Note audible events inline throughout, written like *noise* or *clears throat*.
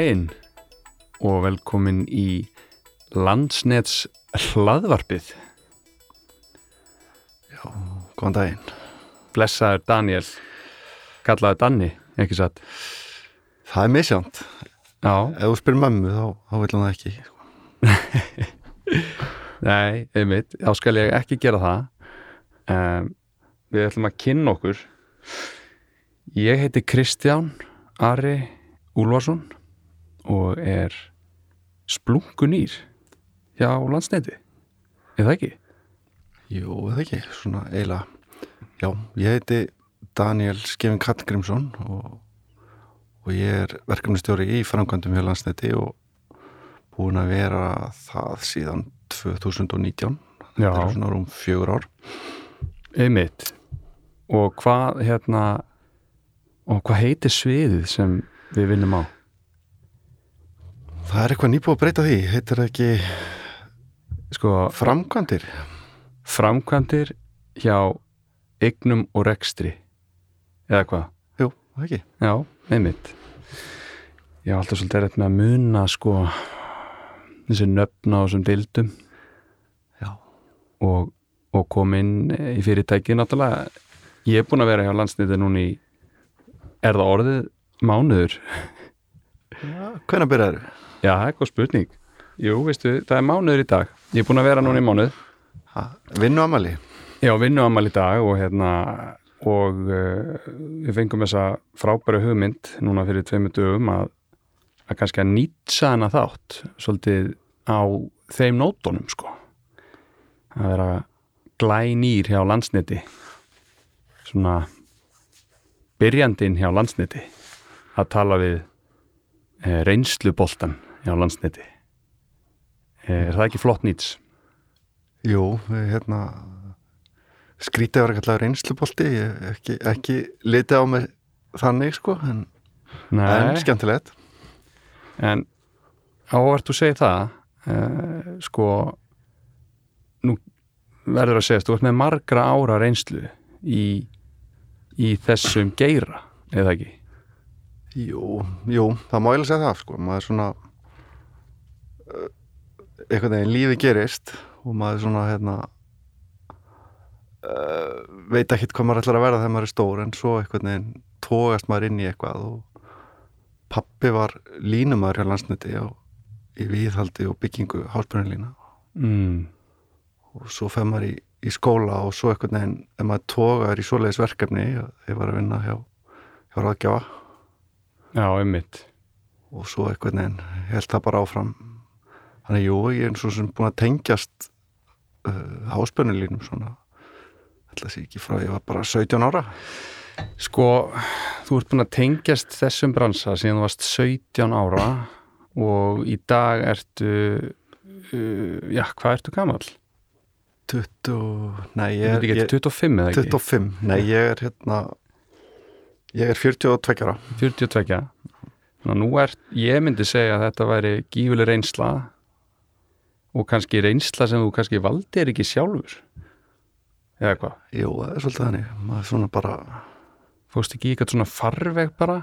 Daginn og velkomin í Landsnets hlaðvarpið. Góðan daginn. Blessaður Daniel, kallaður Danni, ekki satt? Það er misjánt. Já, Ef þú spyrir mömmu þá, þá vil hún það ekki. *laughs* nei, einmitt, þá skal ég ekki gera það. Um, við ætlum að kynna okkur. Ég heiti Kristján Ari Úlfarsson og er splunkunýr hjá Landsneti. Er það ekki? Jú, það ekki, svona eiginlega. Já, ég heiti Daniel Skefin Kallgrímsson og, og ég er verkefnistjóri í framkvæmdum hjá landsneti og búin að vera það síðan 2019. Já. Það er svona rúm fjögur ár. Einmitt. Og hvað hérna og hvað heitir sviðið sem við vinnum á? Það er eitthvað nýbúið að breyta því. Heitir það ekki Sko, framkvæmdir? framkvæmdir hjá eignum og rekstri eða hvað? Jú, það ekki. Já, einmitt. Ég var alltaf svolítið erfitt með að muna sko þessi nöfn á þessum dildum og, og kom inn í fyrirtæki náttúrulega. Ég er búin að vera hjá landsniti núna í er það orðið mánuður? Já, hvernig byrjaður? Já, það er góð spurning. Jú, veistu, það er mánuður í dag. Ég er búin að vera núna í mánuð. Vinnu amali? Já, vinnu amal í dag og hérna og uh, við fengum þessa frábæru hugmynd núna fyrir tveimur dögum að, að kannski að nýtsa hana þátt svolítið á þeim nótunum sko að vera glænýr hjá landsneti svona byrjandinn hjá landsneti að tala við eh, reynsluboltan hjá landsneti eh, er það ekki flott nýts? Jú, við, hérna skrítið var ég hef ekki, ekki litið á mig þannig sko en, en skemmtilegt En ávart þú segir það uh, sko nú verður að segja þú ert með margra ára reynslu í, í þessum geira, eða ekki? Jú, jú, það má ég alveg segja það sko maður er svona einhvern veginn lífi gerist og maður er svona hérna uh, veit ekki hvað maður ætlar að verða þegar maður er stór en svo einhvern veginn tógast maður inn í eitthvað og pappi var línumæður hjá landsneti og í viðhaldi og byggingu háspennulína Mm. og svo fer maður í, í skóla og svo einhvern veginn ef maður tógar í svoleiðis verkefni ég var að vinna hjá, hjá ráðgjafa Já, einmitt. og svo einhvern veginn held það bara áfram þannig jú, ég er svo sem búin að tengjast uh, háspennulínum svona. Ætla sé ekki frá ég var bara 17 ára. Sko, þú ert búin að tengjast þessum bransa síðan þú varst 17 ára og í dag ertu uh, já, hvað ertu gamall? 20, nei Ég er ekki, 25 eða ekki? 25, nei ég er hérna ég er 42 ára. 42 Ná, nú er, ég myndi segja að þetta væri gífuleg reynsla og kannski reynsla sem þú kannski valdir ekki sjálfur? Eða hvað, jú, það er svolítið þannig. Maður er svona bara fórst ekki eitthvað svona farveg bara?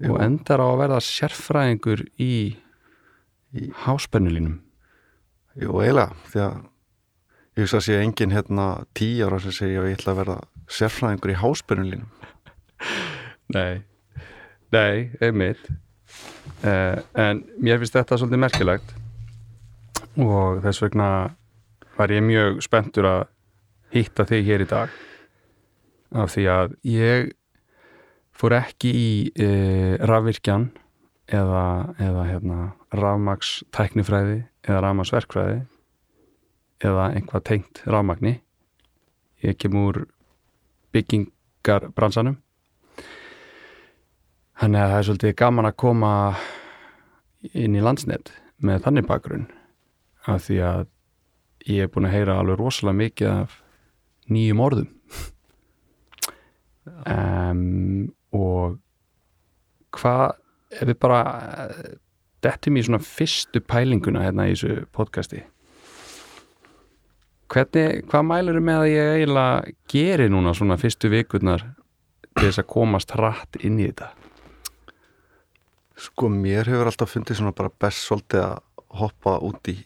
Jú, og endar á að verða sérfræðingur í, í háspennulínum jú, eiginlega því að ég hugsa að sé engin hérna 10 ára sem segja að ég ætla að verða sérfræðingur í háspennulínum *laughs* Nei, nei, einmitt. Uh, en mér finnst þetta svolítið merkilegt og þess vegna var ég mjög spenntur að hitta þig hér í dag. Af því að ég fór ekki í uh, rafvirkjan eða, eða hérna, rafmaks tæknifræði eða rafmaksverkfræði eða einhvað tengt rafmagni. Ég kem úr byggingarbransanum Þannig að það er svolítið gaman að koma inn í landsnet með þannig bakgrunn af því að ég er búin að heyra alveg rosalega mikið af nýjum orðum. Um, og hvað ef við bara eh, dettum í svona fyrstu pælinguna hérna í þessu podcasti. Hvernig, hvað mælur með að ég eiginlega geri núna svona fyrstu vikurnar til þess að komast hratt inn í þetta? Sko mér hefur alltaf fundið svona bara best svolítið að hoppa út í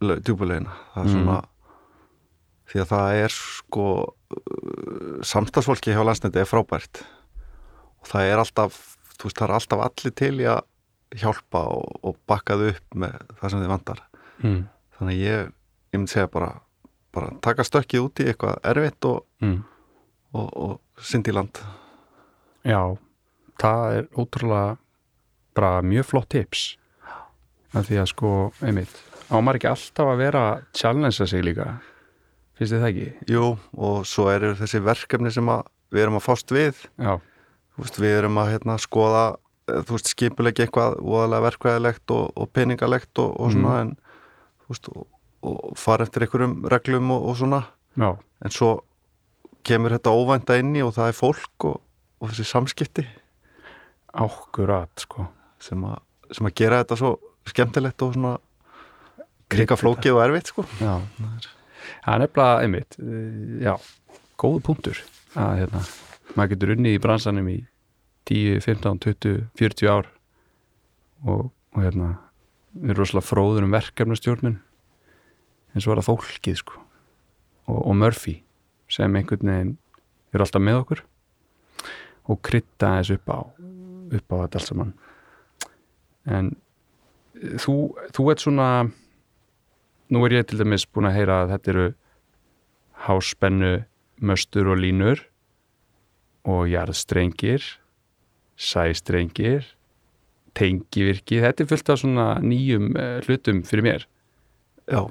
djúbulegina það er Mm. svona því að það er sko uh, samstagsfólki hjá landsnætti er frábært og það er alltaf þú veist það er alltaf allir til í að hjálpa og, og bakkaðu upp með það sem þið vantar mm. þannig að ég, ég myndi segja bara bara taka stökkið út í eitthvað erfitt og, Mm. og, og synd í land Já, það er ótrúlega bara mjög flott tips af því að sko, einmitt á maður ekki alltaf að vera að challengea sig líka? Finnst þið það ekki? Jú, og svo eru þessi verkefni sem að við erum að fást við. Veist, við erum að hérna, skoða eh, þú veist, skipuleggi eitthvað voðalega verkvæðilegt og, og peningalegt og, og svona en þú veist, og, og fara eftir einhverjum reglum og, og svona. Já, en svo kemur þetta óvænta inn í og það er fólk og, og þessi samskipti. Ákkurat sko. Sem, a, sem að gera þetta svo skemmtilegt og svona Kryddið flókið og erfitt sko. Já, það er nefnilega einmitt, eh, já, góðu punktur að hérna, maður getur unni í bransanum í 10, 15, 20, 40 ár og, og hérna við erum rosalega fróður um verkefnastjórnun en svo er það fólkið sko. Og, og Murphy sem einhvern veginn er alltaf með okkur og krydda þess upp á upp á þetta allt saman. En eh, þú, þú ert svona nú er ég til dæmis búin að heyra að þetta eru háspennu möstur og línur og jarðstrengir sæstrengir tengivirki, þetta er fullt af svona nýjum uh, hlutum fyrir mér. Já,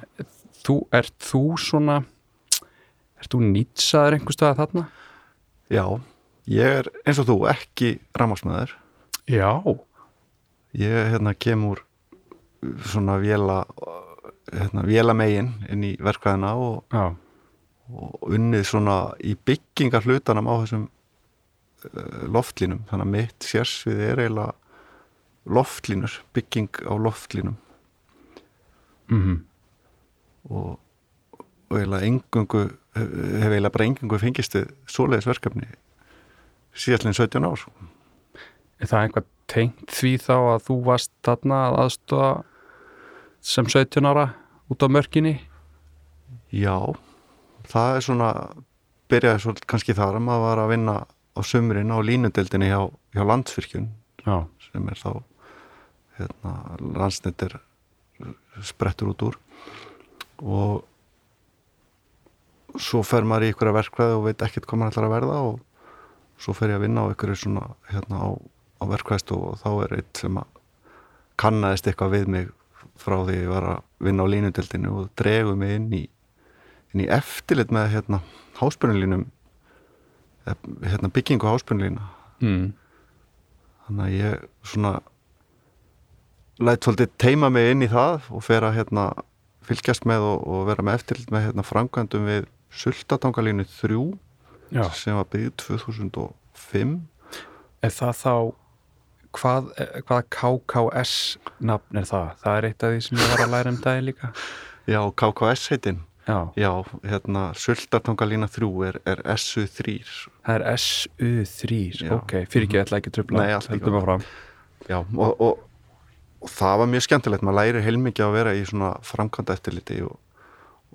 þú, ert þú svona ert þú nýtsaður einhver stað þarna? já, ég er eins og þú ekki rammarsmaður Já, ég hérna kemur svona vela hérna, vela megin inn í verkvæðina og, og unnið svona í byggingar hlutanum á þessum uh, loftlínum, þannig að mitt sérsvið er eiginlega loftlínur, bygging á loftlínum mhm. Og, og eiginlega engungu hef hef eiginlega bara engungu fengist við svoleiðis verkefni síðallin 17 ár sko. Er það einhvað tengt því þá að þú varst þarna að aðstofa sem 17 ára út á mörkinni? Já, það er svona byrjaði svo kannski þar að maður var að vinna á sumrin á línudeldinni hjá, hjá landsfyrkjun Já, sem er þá hérna, landsnettir sprettur út úr og svo fer maður í ykkur að verkvæði og veit ekkert hvað maður ætlar að verða og svo fer ég að vinna á ykkur svona hérna á, á verkvæðstofu og þá er eitt sem að kannaðist eitthvað við mig frá því ég var að vinna á línudeldinu og dregu mig inn í, inn í eftirlit með hérna háspennulínum hérna byggingu háspennulína mm. þannig að ég svona læt svolítið teima mig inn í það og fer að hérna fylgjast með og, og vera með eftirlit með hérna framkvæmdum við Sultatangalínu 3 já. sem var byggð 2005 Er það þá hvað, eh, hvaða KKS nafn er það? Það er eitt af því sem ég var að læra um dagi líka. *laughs* Já, KKS heitin Já, Já, hérna Sultatangalína 3 er, er SU3 það er SU3 Já. ok, fyrir ekki, ég ætla ekki að tröfla Nei, allt í heldur góðu. maður fram Já, og, og, og það var mjög skemmtilegt. Maður læri heilmikið að vera í svona framkvæmda eftirliti og,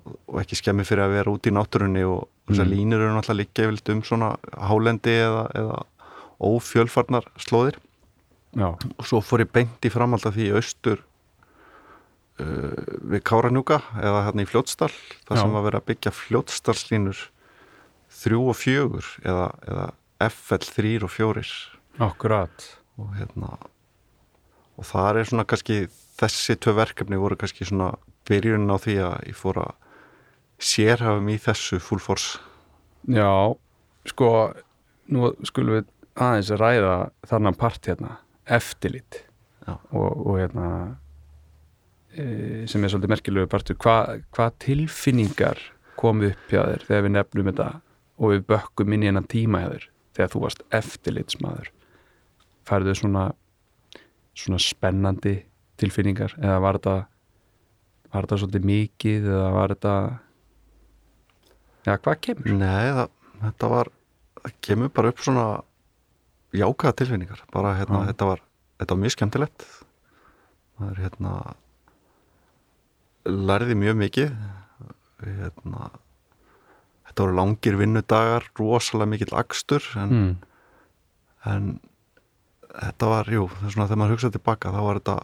og, ekki skemmi fyrir að vera út í náttúrunni og þessar Mm. línur eru náttúrulega líka yfirleitt um svona hálendi eða, eða ófjölfarnar slóðir Já, og svo fór ég beint í framhald af því austur uh, við Káranjúka eða hérna í Fljótsdal þar Já. sem var verið að byggja Fljótsdalslínur þrjú og fjögur eða, eða FL þrýr og fjórir. Akkurat. Og hérna og það er svona kannski þessi tvö verkefni voru kannski svona byrjunin á því að ég fór að sérhafum í þessu full force. Já, sko nú skulum við aðeins ræða þarna part hérna, eftirlit og, og hérna e, sem er svolítið merkilegu partur, hvað hva tilfinningar komu upp hjá þér þegar við nefnum þetta og við bökkum inn í hennan tíma hjá þér þegar þú varst eftirlitsmaður? Færðu svona svona spennandi tilfinningar eða var þetta var þetta svolítið mikið eða var þetta já, hvað kemur? Nei, það, þetta var það kemur bara upp svona jákaða tilfinningar bara hérna, Já. þetta var þetta var mjög skemmtilegt það er hérna lærði mjög mikið hérna þetta voru langir vinnudagar rosalega mikill akstur en, mm. en þetta var, jú, það er svona þegar maður hugsaði tilbaka þá var þetta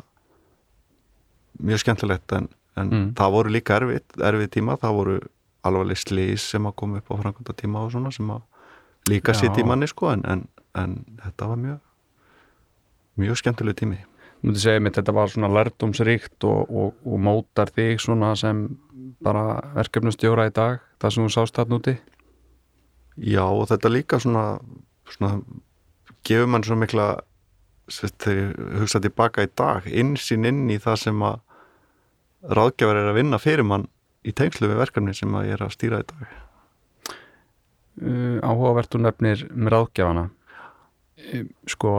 mjög skemmtilegt en, en Mm. það voru líka erfið, erfið tíma það voru alvarleg slís sem að koma upp á framkvæmda tíma og svona sem að líka sitt í manni sko en, en, en þetta var mjög mjög skemmtileg tími. Múti segja mér þetta var svona lærdomsríkt og, og, og mótar þig svona sem bara verkefnustjóra í dag það sem þú sást þarna úti? Já og þetta líka svona, svona gefur mann svo mikla þegar ég hugsa tilbaka í dag insýn inn í það sem að ráðgjafar er að vinna fyrir mann í tengslu við verkefni sem að ég er að stýra í dag. Uh, áhugavert þú nefnir með ráðgjafana sko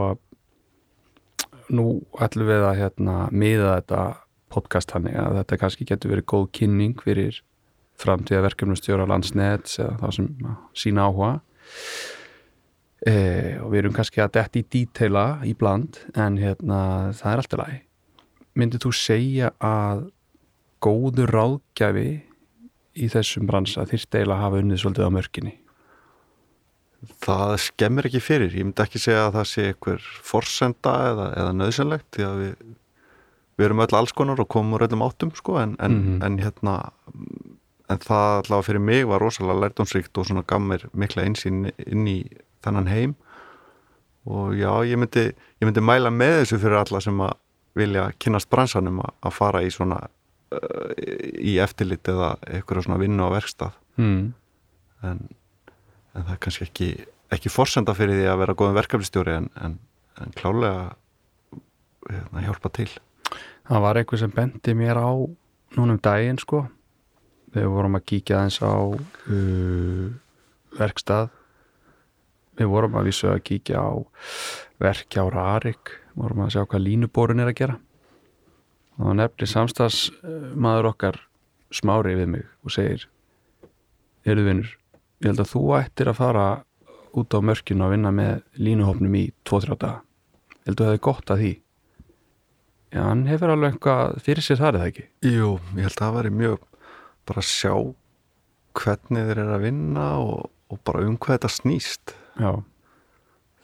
nú ætlum við að hérna miða þetta podcast þannig að þetta kannski getur verið góð kynning fyrir framtíða verkefnustjóra landsnets eða það sem sína áhuga. E, og við erum kannski að detti í dítela í bland en hérna það er alltaf læg myndið þú segja að góður ráðgjafi í þessum bransa þyrfti eiginlega hafa unnið svolítið á mörkinni Það skemmir ekki fyrir, ég myndi ekki segja að það sé einhver forsenda eða, eða nöðsynlegt því að við, við erum öll alls konar og komum úr öllum áttum sko en, en, Mhm. en hérna en það allavega fyrir mig var rosalega lærdómsríkt og svona gaf mér mikla einsýn inn í þennan heim og já, ég myndi, ég myndi mæla með þessu fyrir alla sem að vilja kynast bransanum að, að fara í svona uh, í eftirlit eða eitthvað svona vinnu á verkstað mm. en, en það er kannski ekki, ekki forsenda fyrir því að vera góðum verkefnistjóri en, en, en klálega hérna, hjálpa til. Það var einhver sem bendi mér á núna um daginn sko. Við vorum að kíkja aðeins á uh, verkstað. Við vorum að vísu að kíkja á verkja á Rarik. Vorum að sjá hvað línuborun er að gera. Og þá nefnir samstags maður okkar smári við mig og segir eru vinnur, ég held að þú ættir að fara út á mörkinu að vinna með línuhopnum í 2-3 daga. Ég held að það er gott að því? Já, hann hefur alveg eitthvað fyrir sér þar eða ekki. Jú, ég held að það væri mjög bara að sjá hvernig þeir eru að vinna og, og bara um hvað þetta snýst. Já,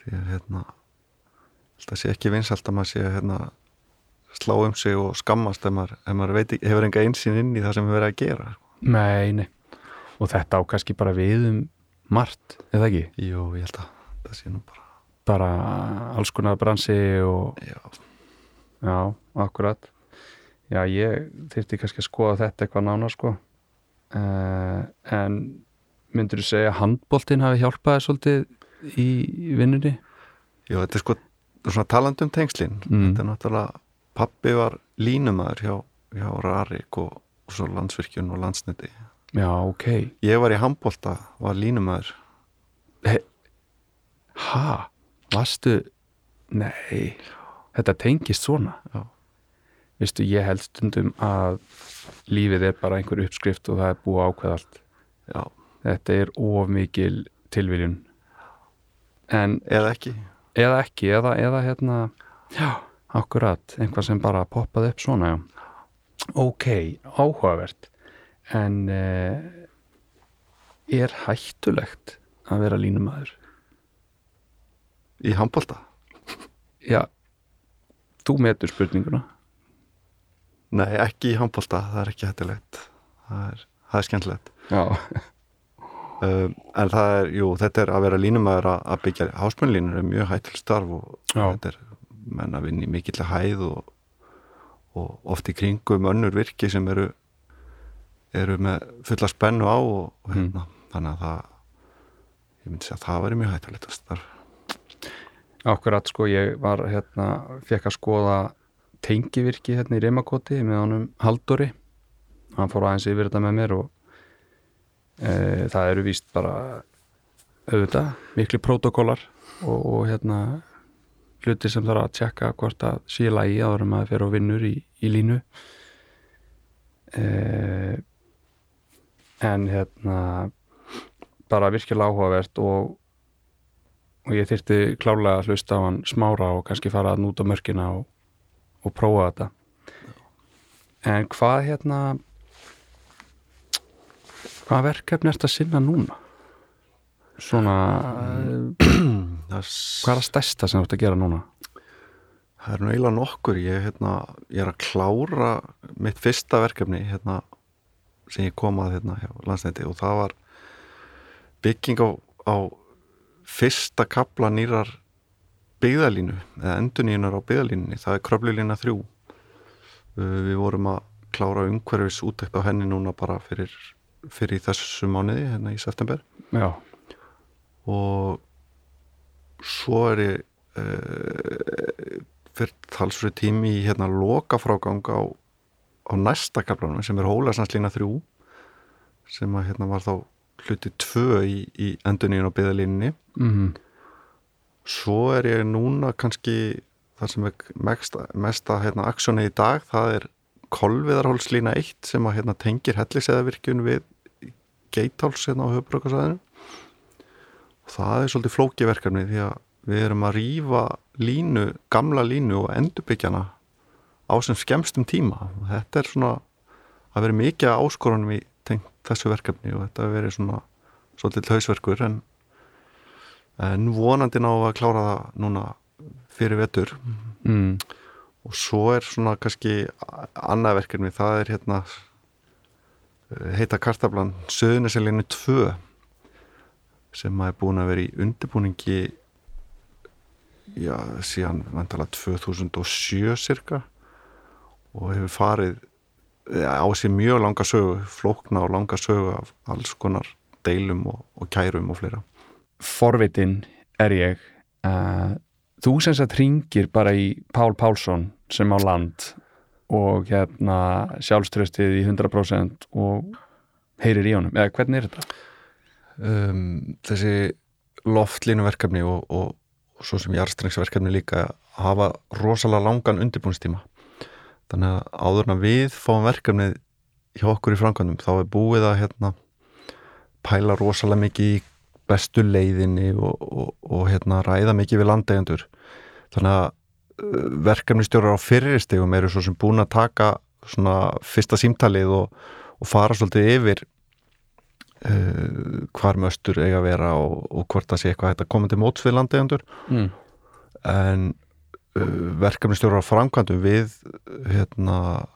því að hérna held að sé ekki vinsalt að maður sé hérna slá um sig og skammast ef maður, ef maður veit, hefur enga einsinn inn í það sem við verið að gera. Nei, nei. Og þetta á kannski bara við um margt, eða ekki? Jú, ég held að það sé nú bara Bara alls konar bransi og, já, já, akkurat. Já, ég þyrfti kannski að skoða þetta eitthvað nánar, sko. Uh, en myndur þú segja að handboltinn hafi hjálpaði svolítið í vinnunni? Jú, þetta er sko svona talandum tengslin Mm. þetta er náttúrulega, pappi var línumæður hjá, hjá Rarik og, og svo landsvirkjun og landsneti Já, ok. ég var í handbolta, var línumæður Ha? Vastu? Nei, þetta tengist svona. Já. Vistu, ég held stundum að lífið er bara einhver uppskrift og það er búið að ákveða allt. já, Þetta er of mikil tilviljun. En, eða ekki eða ekki, eða, eða hérna, já, akkurat, einhvað sem bara poppaði upp svona, já. Ok, áhugavert. En eh, er hættulegt að vera línumæður? í handbolta, Já, þú metur spurninguna. nei ekki í handbolta það er ekki hættilegt það er, það er skemmtilegt Já, um, en það er, jú, þetta er að vera línumæður að, að byggja háspennlínur er mjög hættileg starf og Já. þetta er menn að vinna í mikill hæð og, og oft í kringum önnur virki sem eru eru með fulla spennu á og, og hérna, þannig að það ég myndi segja að það væri mjög hættilegt starf akkurat sko, ég var hérna, fekk að skoða tengivirki hérna í Rimakoti með honum Haldóri. Hann fór aðeins yfir þetta með mér og e, það eru víst bara auðvitað, miklu prótokólar og, og hérna hluti sem þarf að tjekka hvort að sé lægi áður en maður fer og vinnur í, í línu e, en hérna bara virkilega áhugavert og og ég þyrti klálega að hlusta á hann smára og kannski fara að núta mörkina og, og prófa þetta. En hvað hérna hvað verkefni ert að sinna núna? Svona *clears throat* hvað er að stærsta sem þú ert að gera núna? Það er nú eiginlega nokkur. Ég, hérna, ég er að klára mitt fyrsta verkefni hérna, sem ég kom að hérna, hjá landsneiti og það var bygging á, á fyrsta kapla nýrar byggðalínu eða endurnýjunar á byggðalínunni það er kröflulína þrjú. Uh, við vorum að klára umhverfis útækt á henni núna bara fyrir, fyrir þessu mánuði hérna í september. Já, og svo er ég uh, fyrir talsfrið tími í hérna lokafrágang á, á næsta kaplanum sem er Hólasanslína 3 sem að hérna var þá hluti 2 í, í enduníun á byðalínunni mm svo er ég núna kannski það sem er mesta, mesta hérna, aksjóni í dag, það er kolviðarhólslína 1 sem að hérna, tengir helliseðavirkjun við geitháls hérna á höfbrukarsæðinu það er svolítið flókiverkefni því að við erum að rýfa línu, gamla línu og endurbyggjana á sem skemmstum tíma. Þetta er svona að vera mikið áskorunum í tengt þessu verkefni og þetta verið svona svolítið hausverkur en, en vonandi ná að klára það núna fyrir vetur. Mm. og svo er svona kannski annað verkefni, það er hérna eh, heita kartablan Söðuneselinu 2 sem að er búin að vera í undirbúningi já, síðan vantala 2007 cirka og hefur farið á sér mjög langa sögu flókna og langa sögu af alls konar deilum og, og kærum og fleira. Forvitin er ég uh, þú sem sagt ringir bara í Pál Pálsson sem á land og hérna sjálfströstið í 100% og heyrir í honum, eða hvernig er þetta? um, þessi loftlínuverkefni og, og, og svo sem jarstrengsverkefni líka hafa rosalega langan undirbúinstíma þannig að áður en að við fáum verkefnið hjá okkur í framkvæmdum þá er búið að hérna, pæla rosalega mikið í bestu leiðinni og, og, og hérna, ræða mikið við landeigendur þannig að uh, verkefnistjórar á fyrirstegum eru svo sem búin að taka svona fyrsta símtalið og, og fara svolítið yfir uh, hvar möstur eiga að vera og, og hvort það sé eitthvað hægt að koma til móts við landeigendur Mm. en verkefnistjórar á framkvæmdum við hérna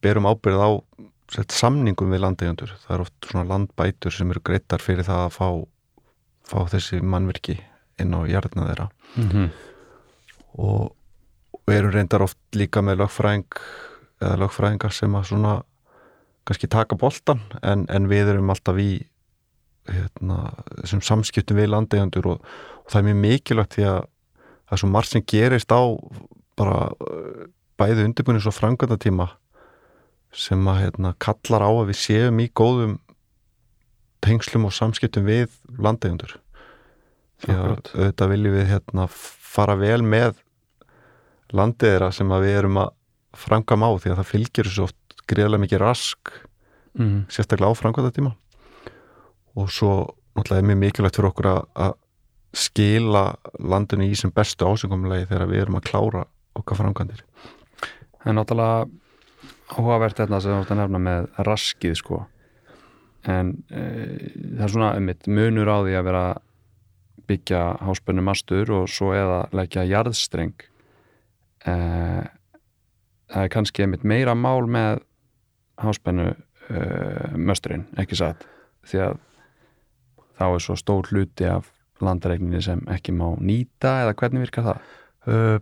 berum ábyrð á sett, samningum við landeigendur það er oft svona landbætur sem eru greittar fyrir það að fá, fá þessi mannvirki inn á jarðna þeirra Mm -hmm. og, og eru reyndar oft líka með lögfræðing eða lögfræðingar sem að svona kannski taka boltan en, en við erum alltaf í hérna, þessum samskiptum við landeigandur og, og það er mjög mikilvægt því að það er svo margt sem gerist á bara bæði undirbúinins og framkvæmdatíma sem að hérna, kallar á að við séum í góðum tengslum og samskiptum við landeigandur því að Akkurat. auðvitað viljum við hérna fara vel með landið þeirra sem að við erum að framkvæma á því að það fylgir þessu oft greiðlega mikið rask Mm. sérstaklega á framkvæmdatíma og svo náttúrulega er mjög mikilvægt fyrir okkur að skila landinu í sem bestu ásöngumlegi þegar við erum að klára okkar framkvæmdir. Það er náttúrulega áhugavert þetta sem þú ert að nefna með raskið sko. En e, það er svona einmitt, munur á því að vera byggja háspennu mastur og svo eða leggja jarðstreng. E, það er kannski einmitt meira mál með háspennu e, mösturinn, ekki satt? Því að þá er svo stór hluti af landaregninni sem ekki má nýta eða hvernig virkar það? uh,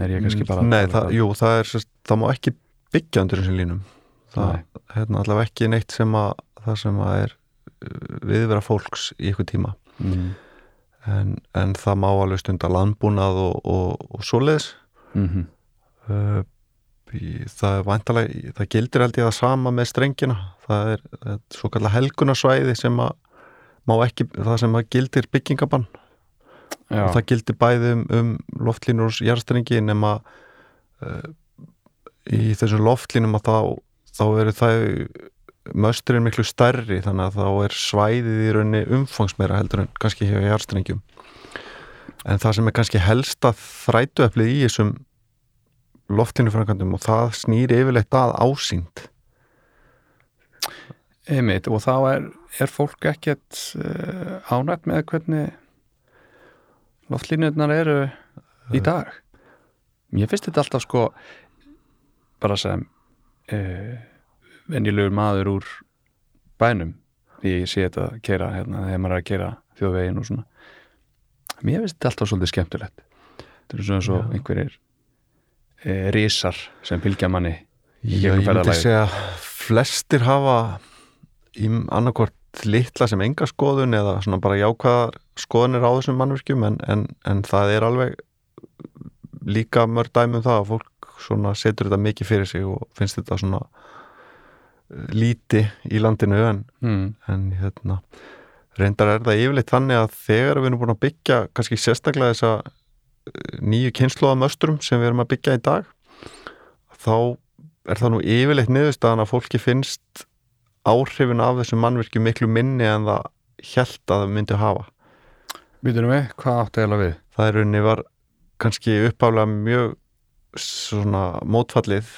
Er ég kannski bara að Nei, tala það, bara- jú, það er sérst, það má ekki byggja undir þessum línum það Nei. hérna, allavega ekki neitt sem að það sem að er uh, viðvera fólks í ykkur tíma mm. en, en það má alveg stunda landbúnað og, og, og svoleiðis Mm uh, í- það er væntalega það gildir held ég það sama með strengina það er, er svo kallar helgunarsvæði sem að má ekki, það sem að gildir byggingabann. Já, og það gildir bæði um, um loftlínur og jarðstrengi nema uh, í þessum loftlínum að þá, þá eru það mösturinn miklu stærri þannig að þá er svæðið í raunni umfangsmeira heldur en kannski hjá jarðstrengjum. En það sem er kannski helsta þrætueflið í þessum loftlínufrænkandum og það snýri yfirleitt að ásýnd einmitt og þá er, er fólk ekkert uh, ánægt með hvernig loftlínurnar eru í dag. Mér finnst þetta alltaf sko bara sem uh, venjulegur maður úr bænum því ég sé þetta að keira hérna þegar maður er að keira þjóðvegin og svona. Mér finnst þetta alltaf svolítið skemmtilegt. Þetta er svona svo einhverjir e, risar sem fylgja manni í Já, gegnum ég myndi segja að flestir hafa í annarkvort litla sem enga skoðun eða svona bara jákvæðar skoðunir á þessum mannverkjum en, en, en það er alveg líka mörg dæmi um það að fólk svona setur þetta mikið fyrir sig og finnst þetta svona eh, líti í landinu en, mm, en hérna reyndar er það yfirleitt þannig að þegar við erum búin að byggja kannski sérstaklega þessa eh, nýju kynnslóðamöstrum sem við erum að byggja í dag þá er það nú yfirleitt niðurstaðan að fólki finnst áhrifin af þessum mannvirkjum miklu minni en það held að það myndi hafa Býtum við, hvað áttu eiginlega við? það er rauninni var kannski uppáflega mjög svona mótfallið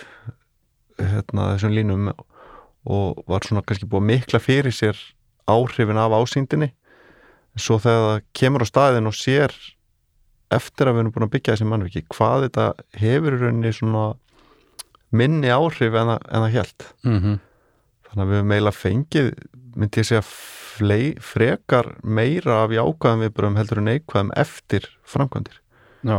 hérna, þessum línum og var svona kannski búið mikla fyrir sér áhrifin af ásýndinni svo þegar það kemur á staðin og sér eftir að við erum búin að byggja þessi mannviki hvað þetta hefur rauninni svona minni áhrif en það, en það held Mm -hmm. Þannig að við höfum eiginlega fengið myndi ég segja flei, frekar meira af jákvæðum viðbröðum heldur en neikvæðum eftir framkvæmdir. Já.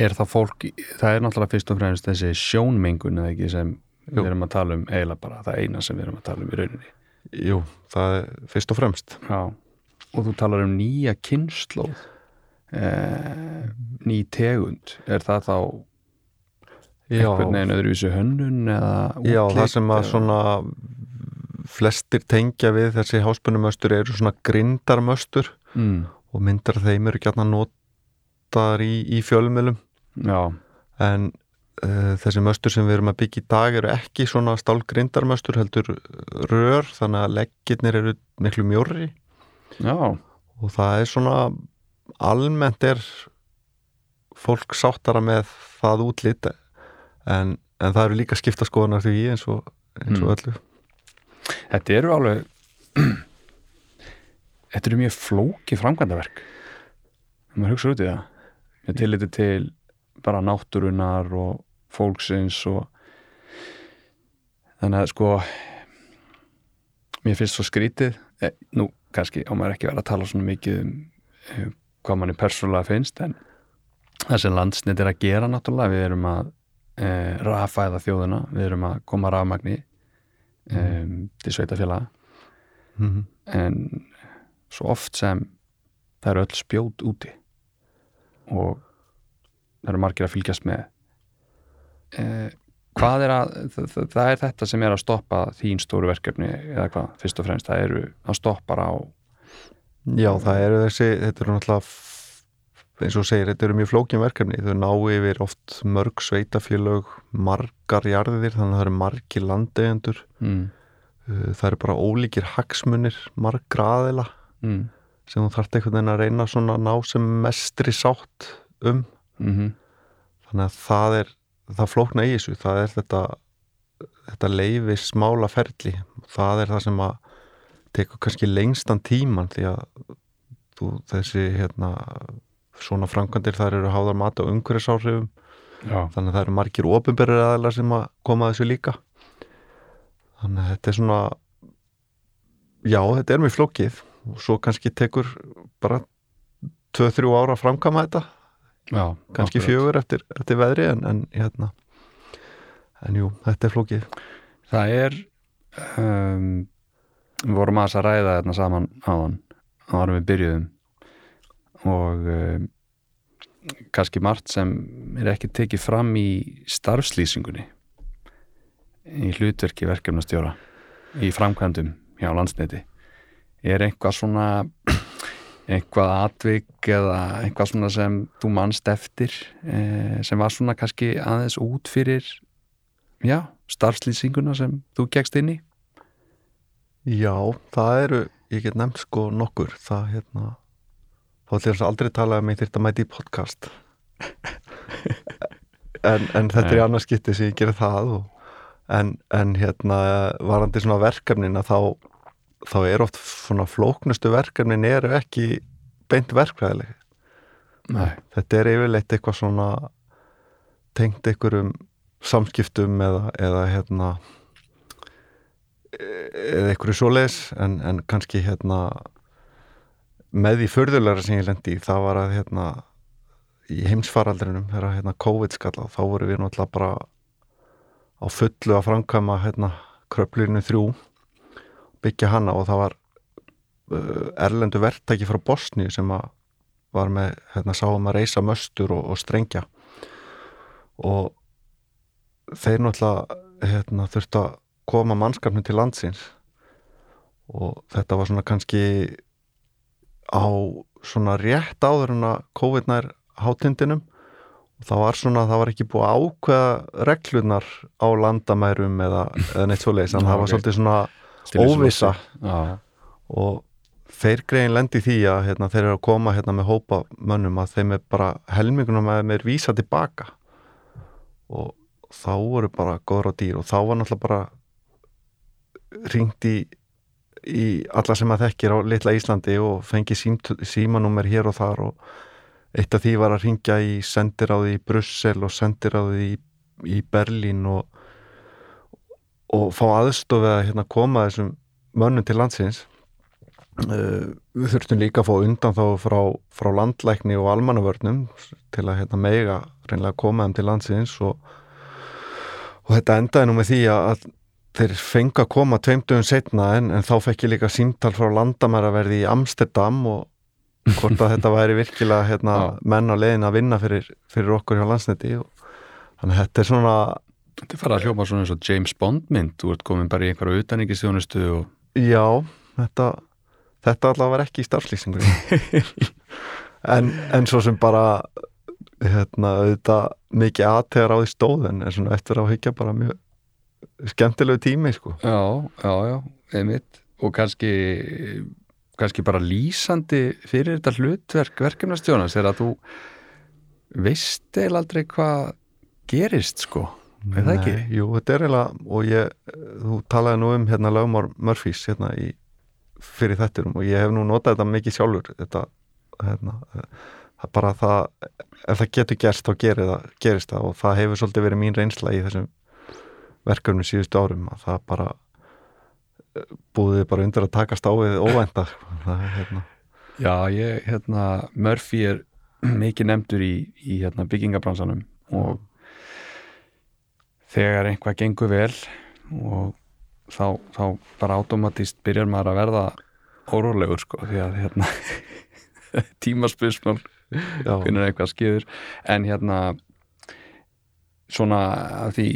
Er það fólk, það er náttúrulega fyrst og fremst þessi sjónmengun eða ekki sem Jú. við erum að tala um eiginlega bara það eina sem við erum að tala um í rauninni. Jú, það er fyrst og fremst. Já, og þú talar um nýja kynnslóð eh, ný tegund. Er það þá einhvern veginn öðruvísi hönnun eða Já, útlit það sem að svona flestir tengja við þessi háspennumöstur eru svona grindarmöstur mm, og myndar þeim eru gætna notaðar í, í fjölmjölum Já, en uh, þessi möstur sem við erum að byggja í dag eru ekki svona stálgrindarmöstur heldur rör þannig að leggirnir eru miklu mjórri. Já, og það er svona almennt er fólk sáttara með það útlit en, en það eru líka skipta skoðanar því eins og, eins og Mm. öllu. Þetta eru alveg *clears throat* þetta eru mjög flóki framkvæmdaverk. Ef maður hugsa út í það. Með tilliti til bara náttúrunar og fólksins og þannig að sko mér finnst svo skrítið. Eh, nú kannski á maður ekki vera að tala svona mikið um eh, hvað manni persónulega finnst en það sem landsnit er að gera náttúrulega við erum að eh, rafæða þjóðuna við erum að koma rafmagni um, til sveitafélaga mm -hmm. en svo oft sem það eru öll spjót úti og það eru margir að fylgjast með. Eh, hvað er að það, það, er þetta sem er að stoppa þín stóru verkefni eða hvað, fyrst og fremst það eru að stoppa á Já, það eru þessi, þetta eru náttúrulega eins og segir, þetta eru mjög flókin verkefni. Þau ná yfir oft mörg sveitafélög margar jarðir þannig að það eru margir landeigendur. Mm, Uh, það eru bara ólíkir hagsmunir margra aðila mm, sem þú þarft einhvern veginn að reyna svona ná sem mestri sátt um. Mm þannig að það er það flókna í þessu, það er þetta þetta leifi smála ferli það er það sem að tekur kannski lengstan tíman því að þú, þessi hérna svona framkvæmdir þar eru háðar mat á umhverfisáhrifum. Þannig að það eru margir ofinberður aðilar sem að koma að þessu líka. Þannig að þetta er svona já, þetta er mjög flókið. Og svo kannski tekur bara 2-3 ára að framkama þetta. Já kannski fjögur eftir, eftir veðri en, en hérna. En jú, þetta er flókið. Það er um, við vorum aðeins að ræða þarna saman áðan áður en við byrjuðum og um, kannski margt sem er ekki tekið fram í starfslýsingunni í hlutverki verkefnastjóra í framkvæmdum hjá landsneti. Er einhvað svona einhvað atvik eða einhvað svona sem þú manst eftir eh, sem var svona kannski aðeins út fyrir já, starfslýsinguna sem þú gegst inn í? Já, það eru, ég get nefnt sko nokkur. Það hérna þá ætlum ég aldrei tala um ég þyrft að mæti í podcast. En, en þetta er í Nei. annars skipti sem ég gerir það og, en, en hérna varandi svona verkefnin að þá þá er oft svona flóknustu verkefnin eru ekki beint verkfræðileg. Nei, þetta er yfirleitt eitthvað svona tengt einhverjum samskiptum eða, eða hérna eða einhverju svoleiðis en, en kannski hérna með því förðulegra sem ég lendi það var að hérna í heimsfaraldrinum þegar hérna COVID skalla þá voru við náttúrulega bara á fullu að framkvæma hérna kröplinu þrjú byggja hana og það var erlendu verktæki frá Bosni sem að var með, hérna, sáum að reysa möstur og, og strengja. Og þeir náttúrulega hérna, þurftu að koma mannskapnum til landsins. Og þetta var svona kannski á svona rétt áður en að COVID nær hátindinum og það var svona, það var ekki búið að ákveða reglunar á landamærum eða, eða neitt svoleiðis, en Já, það var ok. svolítið svona Stillislofti. óvissa Já, og þeir greiðin lendi því að hérna, þeir eru að koma hérna með hópa mönnum að þeim er bara helmingunum að þeim er vísa tilbaka og þá voru bara góður á dýr og þá var náttúrulega bara ringt í, í alla sem að þekkir á litla Íslandi og fengi símanúmer hér og þar og eitt af því var að ringja í sendiráði í Brussel og sendiráði í, í Berlín og og fá aðstofið að hérna, koma þessum mönnum til landsins. Uh, við þurftum líka að fá undan þá frá, frá landlækni og almannavörnum til að hérna, mega reynilega koma þeim til landsins og, og þetta endaði nú með því að, þeir fengu að koma tveimdugum setna en, en þá fekk ég líka símtal frá landamæraverði í Amsterdam og hvort að þetta væri virkilega hérna, menn á leiðin að vinna fyrir, fyrir okkur hjá landsneti og þannig að þetta er svona þetta farið að hljóma svona eins og James Bond mynd. Þú ert komin bara í einhverju utaningistjónustu og Já, þetta þetta allavega var ekki í starflýsingunni *laughs* en, en svo sem bara hérna, auðvitað mikið aðtegar á því stóð en svona eftir að hyggja bara mjög skemmtilegu tími sko. Já, já, já, einmitt. Og kannski kannski bara lýsandi fyrir þetta hlutverk verkefnastjónas er að þú veist eða aldrei hvað gerist sko. Er það ekki? Jú, þetta er eiginlega og ég, þú talaði nú um hérna lögmár Murphys hérna í fyrir þetturum og ég hef nú notað þetta mikið sjálfur þetta, hérna það er bara það, ef það getur gerst þá gerist það og það hefur svolítið verið mín reynsla í þessum verkefnum síðustu árum að það bara eh, búið bara undir að takast á við óvænta. *laughs* Það hérna. Já, ég, hérna, Murphy er *clears throat* mikið nefndur í, í hérna, byggingabransanum og þegar einhvað gengur vel og þá, þá bara automatist byrjar maður að verða órólegur sko, því að hérna *laughs* tímaspilsmál hvernig eitthvað skýður. En hérna svona því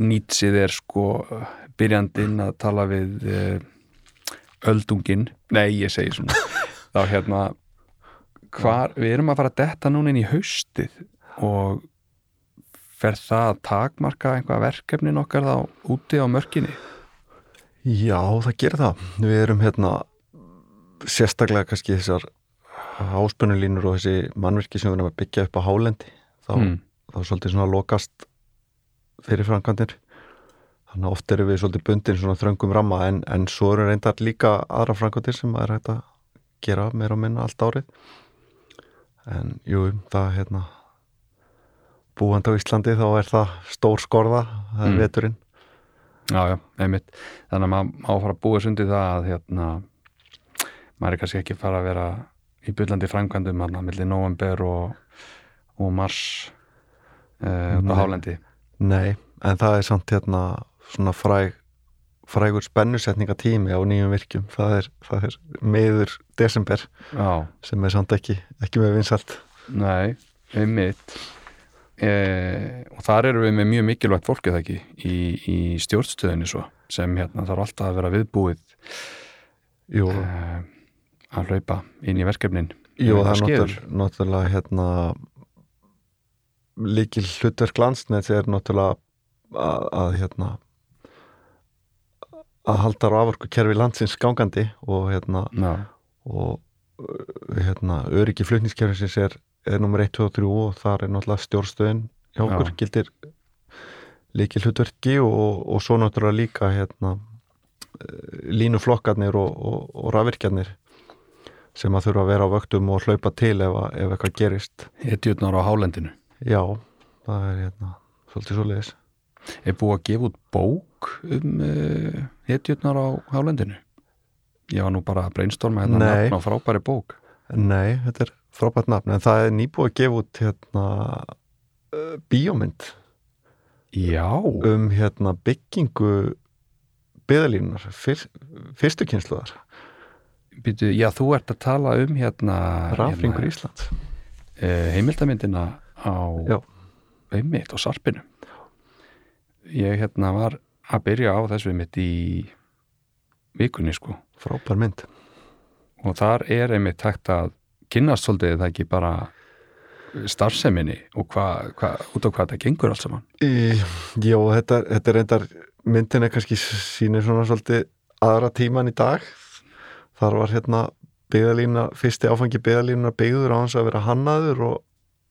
nýtsið er sko byrjandinn að tala við uh, öldungin nei ég segi svona *laughs* þá hérna hvar, við erum að fara að detta núna inn í haustið og fer það að takmarka einhvað verkefnin okkar þá úti á mörkinni Já, það gerir það. Við erum hérna sérstaklega kannski þessar áspennulínur og þessi mannvirki sem við erum að byggja upp á hálendi þá, Mm. þá er svolítið svona lokast fyrir framkvæmdir þannig að oft erum við svolítið bundin svona þröngum ramma en, en svo eru reyndar líka aðra framkvæmdir sem er hægt að gera meira og minna allt árið en jú, það hérna búandi á Íslandi þá er það stór skorða það er Mm. veturinn Já, já, einmitt. Þannig að maður má fara að búa sundi það að hérna, maður er kannski ekki fara að vera í byllandi framkvæmdum hann að milli november og, og mars uh, út á hálendi. Nei, en það er samt hérna svona fræg frægur spennusetningatími á nýjum virkjum. Það er, það er miður desember Já, sem er samt ekki, ekki með vinsalt nei, einmitt. Uh, og þar eru við með mjög mikilvægt fólkið ekki í, í stjórnstöðinni svo sem hérna þarf alltaf að vera viðbúið Jú, uh, að hlaupa inn í verkefnin. jú það er náttúrulega hérna líkil hlutverk landsnets er náttúrulega að, að hérna að halda raforku kerfi landsins gangandi og hérna Já, og uh, hérna, öryggi flutningskerfisins er, er nummer 1, 2 og 3 og þar er náttúrulega stjórnstöðin hjá okkur Já. gildir líkil hlutverki og, og svo náttúrulega líka hérna, uh, línuflokkarnir og, og, og rafvirkjarnir sem að þurfa að vera á vöktum og hlaupa til ef, ef eitthvað gerist. Hetjurnar á hálendinu já, það er hérna svolítið svo leiðis er búið að gefa út bók um uh, hetjurnar á hálendinu? Ég var nú bara að brainstorma hérna nafn á frábæri bók. Nei, þetta er frábært nafn en það er nýbúið að gefa út hérna uh, bíómynd. Já, um hérna byggingu byðalínunar fyr, fyrstu kynsluðar já þú ert að tala um hérna, Rafringur hérna Íslands. uh, heimildamyndina á einmitt og sarpinu. Ég hérna var að byrja á þessu einmitt í vikunni sko. Frábær mynd. Og þar er einmitt hægt að kynnast svolítið það ekki bara starfseminni og hvað, hva, út á hvað það gengur allt saman? Í, Jó, þetta, þetta er reyndar myndin er kannski sýnir svona svolítið aðra tíman í dag. Þar var hérna byggðalína, fyrsti áfangi byggðalínunar byggður á hans að vera hannaður og,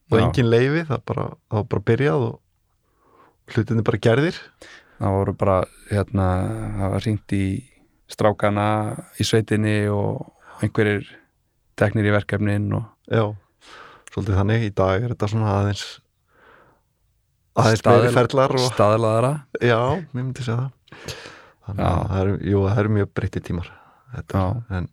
og engin leifi, það, bara, það bara byrjað og hlutinni bara gerðir. Það voru bara hérna, það var ringt í strákana í sveitinni og einhverjir teknir í verkefnin og Já, svolítið þannig. Í dag er þetta svona aðeins aðeins meiri ferlar og staðlaðara. Já, mér myndi segja það. Þannig Já. að það eru, jú, það eru mjög breytti tímar. Þetta, en,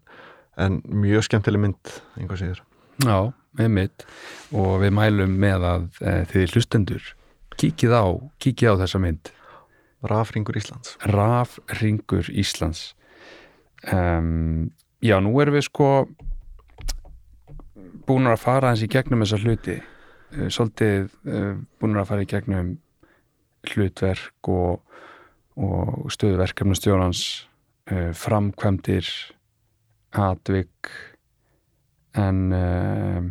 en mjög skemmtileg mynd einhver síður Já, með mitt og við mælum með að e, þið hlustendur kíkið á, kíkið á þessa mynd. Rafringur Íslands. Rafringur Íslands. Um, Já, nú erum við sko búin að fara hans í gegnum þessa hluti. Eh, svolítið uh, búin að fara í gegnum hlutverk og, og stöðu verkefnastjórans uh, framkvæmdir atvik en uh,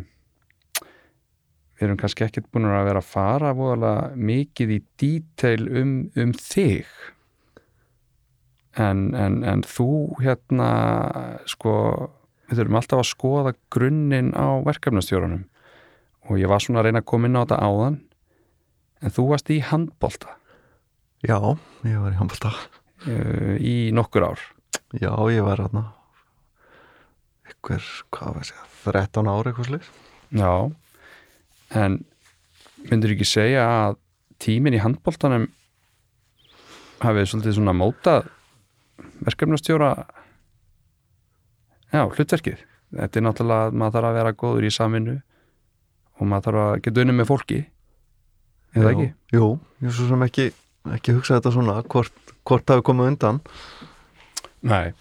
við erum kannski ekkert búin að vera að fara voðalega mikið í díteil um, um þig. En, en, en þú hérna sko við þurfum alltaf að skoða grunninn á verkefnastjórunum og ég var svona að reyna að koma inn á þetta áðan. En þú varst í handbolta. Já, ég var í handbolta. Uh, í nokkur ár. Já, ég var hérna einhver, hvað var ég að segja 13 ári eitthvað slið Já, en myndur ekki segja að tíminn í handboltanum hafið svolítið svona mótað verkefnastjóra já, hlutverkið? Þetta er náttúrulega að maður þarf að vera góður í samvinnu og maður þarf að geta unni með fólki eða ekki? Jú, ég svo sem ekki ekki hugsa þetta svona, hvort, hvort hafi komið undan Nei,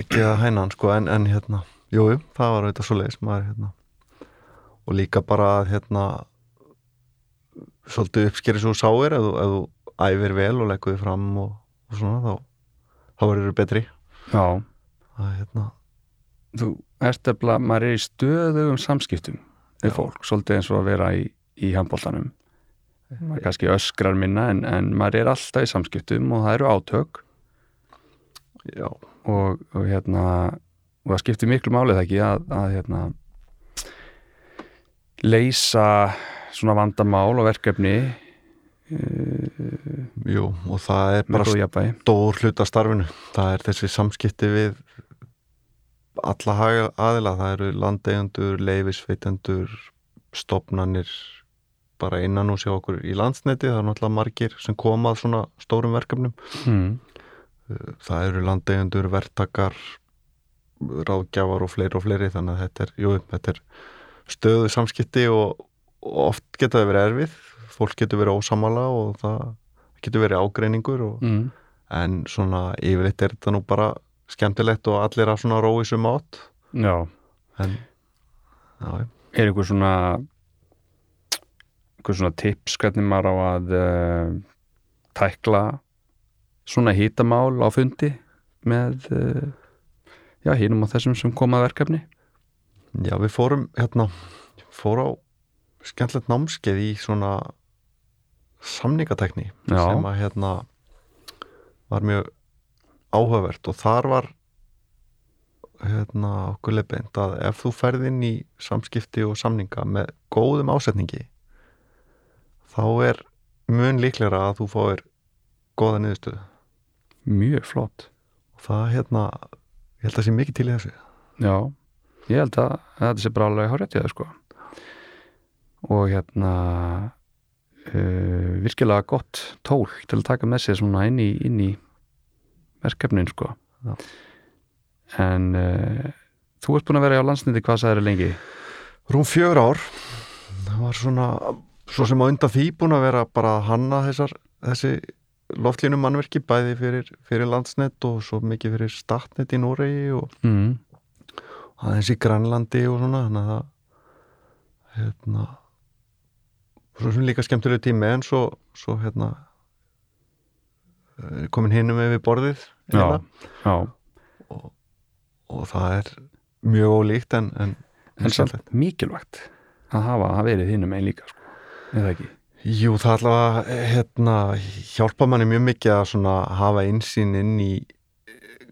ekki að hæna hann sko en, en hérna, jú, jú, það var auðvitað svo leiðis maður hérna. Og líka bara að hérna svolítið uppskeri svo sáir ef þú, æfir vel og leggur þið fram og, og svona þá, þá verður þið betri. Já. Að hérna, þú ert efla, maður er í stöðugum samskiptum Já. fólk, svolítið eins og að vera í, í handboltanum. Maður kannski öskrar minna en, en maður er alltaf í samskiptum og það eru átök og, og hérna og það skiptir miklu málið ekki að, að hérna leysa svona vandamál og verkefni jú og það er bara stór hluta starfinu. Það er þessi samskipti við alla haga- aðila. Það eru landeigendur, leifisveitendur stopnanir bara innan og sjá okkur í landsneti. Það er náttúrulega margir sem koma að svona stórum verkefnum. Mm. Það eru landeigendur, verktakar ráðgjafar og fleiri og fleiri þannig að þetta er, jú, þetta er stöðu samskipti og, og oft geta það verið erfið fólk getur verið ósamala og það getur verið ágreiningur og Mm. en svona yfirleitt er þetta nú bara skemmtilegt og allir að svona rói sem átt Já, en já, já. er einhver svona einhver svona tips hvernig maður á að uh, tækla svona hítamál á fundi með uh, já, hínum og þessum sem koma að verkefni já, við fórum hérna, fór á skemmtilegt námskeið í svona samningatekni Já. sem að hérna var mjög áhugavert og þar var hérna okkur leifbeint að ef þú ferð inn í samskipti og samninga með góðum ásetningi þá er mun líklega að þú fáir góða niðurstöðu mjög flott. Og það hérna, ég held að sé mikið til í þessu. Já, ég held að, að þetta sé bara alveg hárétt í það sko. Og hérna uh, virkilega gott tól til að taka með sér svona inn í, inn í verkefnin sko. Já. en uh, þú ert búin að vera á landsniti hvað það er lengi? Rúm fjögur ár. Það var svona, svo sem á undan því búin að vera bara að hanna þessar þessi loftlínum mannverki bæði fyrir, fyrir landsnet og svo mikið fyrir statnet í Noregi og mm. aðeins í Grænlandi og svona þannig að hérna svo sem líka skemmtilegu tími en svo, svo hérna eh, komin hinum við borðið Já, já, og það er mjög ólíkt en, en, en samt mikilvægt að hafa að verið hinnum einn líka sko, eða ekki Jú, það allavega hérna, hjálpa manni mjög mikið að svona hafa einsýn inn í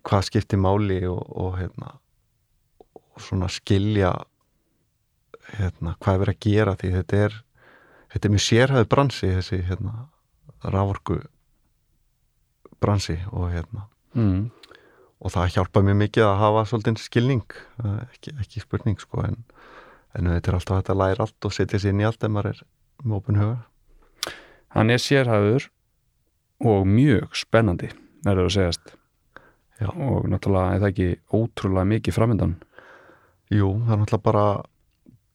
hvað skiptir máli og, og hérna og skilja hérna, hvað er verið að gera því þetta er, þetta er mjög sérhæðu bransi þessi hérna, rávorku bransi og hérna mm. og það hjálpa mjög mikið að hafa svolítið skilning, er ekki, ekki spurning sko en, en þetta er alltaf að læra allt og setja sér inn í allt ef maður er með opin huga Hann er sérhæður og mjög spennandi verður að segjast. Já. og náttúrulega er það ekki ótrúlega mikið framöndan Jú, það er náttúrulega bara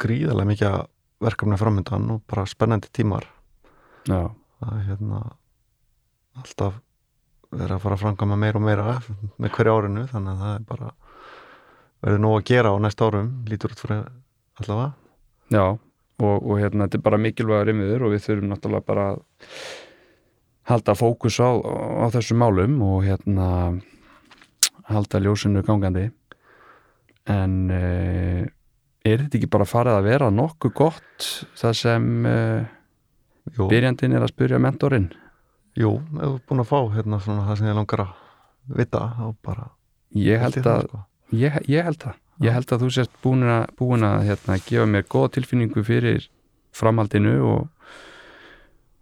gríðarlega mikið verkefni framöndan og bara spennandi tímar. Já, það er hérna alltaf verið að fara að framkama meira og meira með hverju árinu þannig að það er bara verið nóg að gera á næst árum lítur út fyrir allavega. Já og, og hérna þetta er bara mikilvæga reymiður og við þurfum náttúrulega bara að halda fókus á, á þessum málum og hérna halda ljósinu gangandi. En uh, er þetta ekki bara farið að vera nokkuð gott það sem uh, Jú, byrjandinn er að spyrja mentorinn? Jú, ef þú er búin að fá hérna svona það sem ég langar að vita þá bara ég held að sko. ég, ég held það ég held að þú sést búin að, búin að hérna, gefa mér góða tilfinningu fyrir framhaldinu og,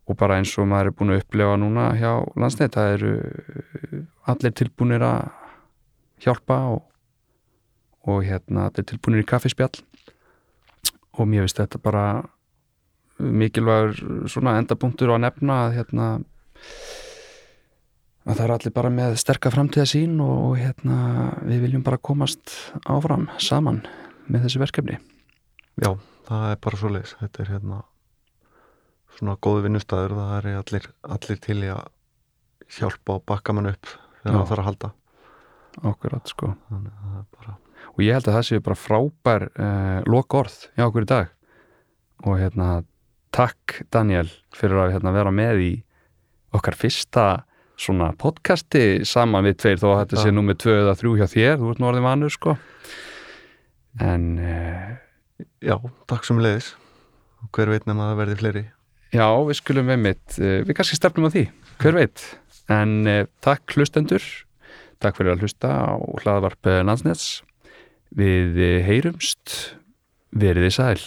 og bara eins og maður er búin að upplefa núna hjá landsnett það eru allir tilbúinir að hjálpa og, og hérna allir tilbúinir í kaffispjall. Og mér finnst þetta bara mikilvægur endapunktur á nefna að hérna að það er allir bara með sterka framtíða sín og hérna við viljum bara komast áfram saman með þessi verkefni. Já, það er bara svoleiðis. Þetta er hérna svona góðu vinnustæður það er allir, allir til í að hjálpa og bakka mann upp þegar það þarf að halda. Okkur sko. bara og ég held að það séu bara frábær uh, loka orð hjá okkur í dag. Og hérna takk Daniel fyrir að hérna, vera með í okkar fyrsta svona podcasti saman við tveir þó að þetta sé Já. númer tvö eða þrjú hjá þér, þú ert nú orðin vanur sko. En uh, Já, takk sem leiðis hver veit nema að það verði fleiri? Já, við skulum við mitt uh, við kannski stefnum á því, hver veit? En uh, takk hlustendur. Takk fyrir að hlusta á hlaðvarp eh, landsnets. Við eh, heyrumst. Veriði sæl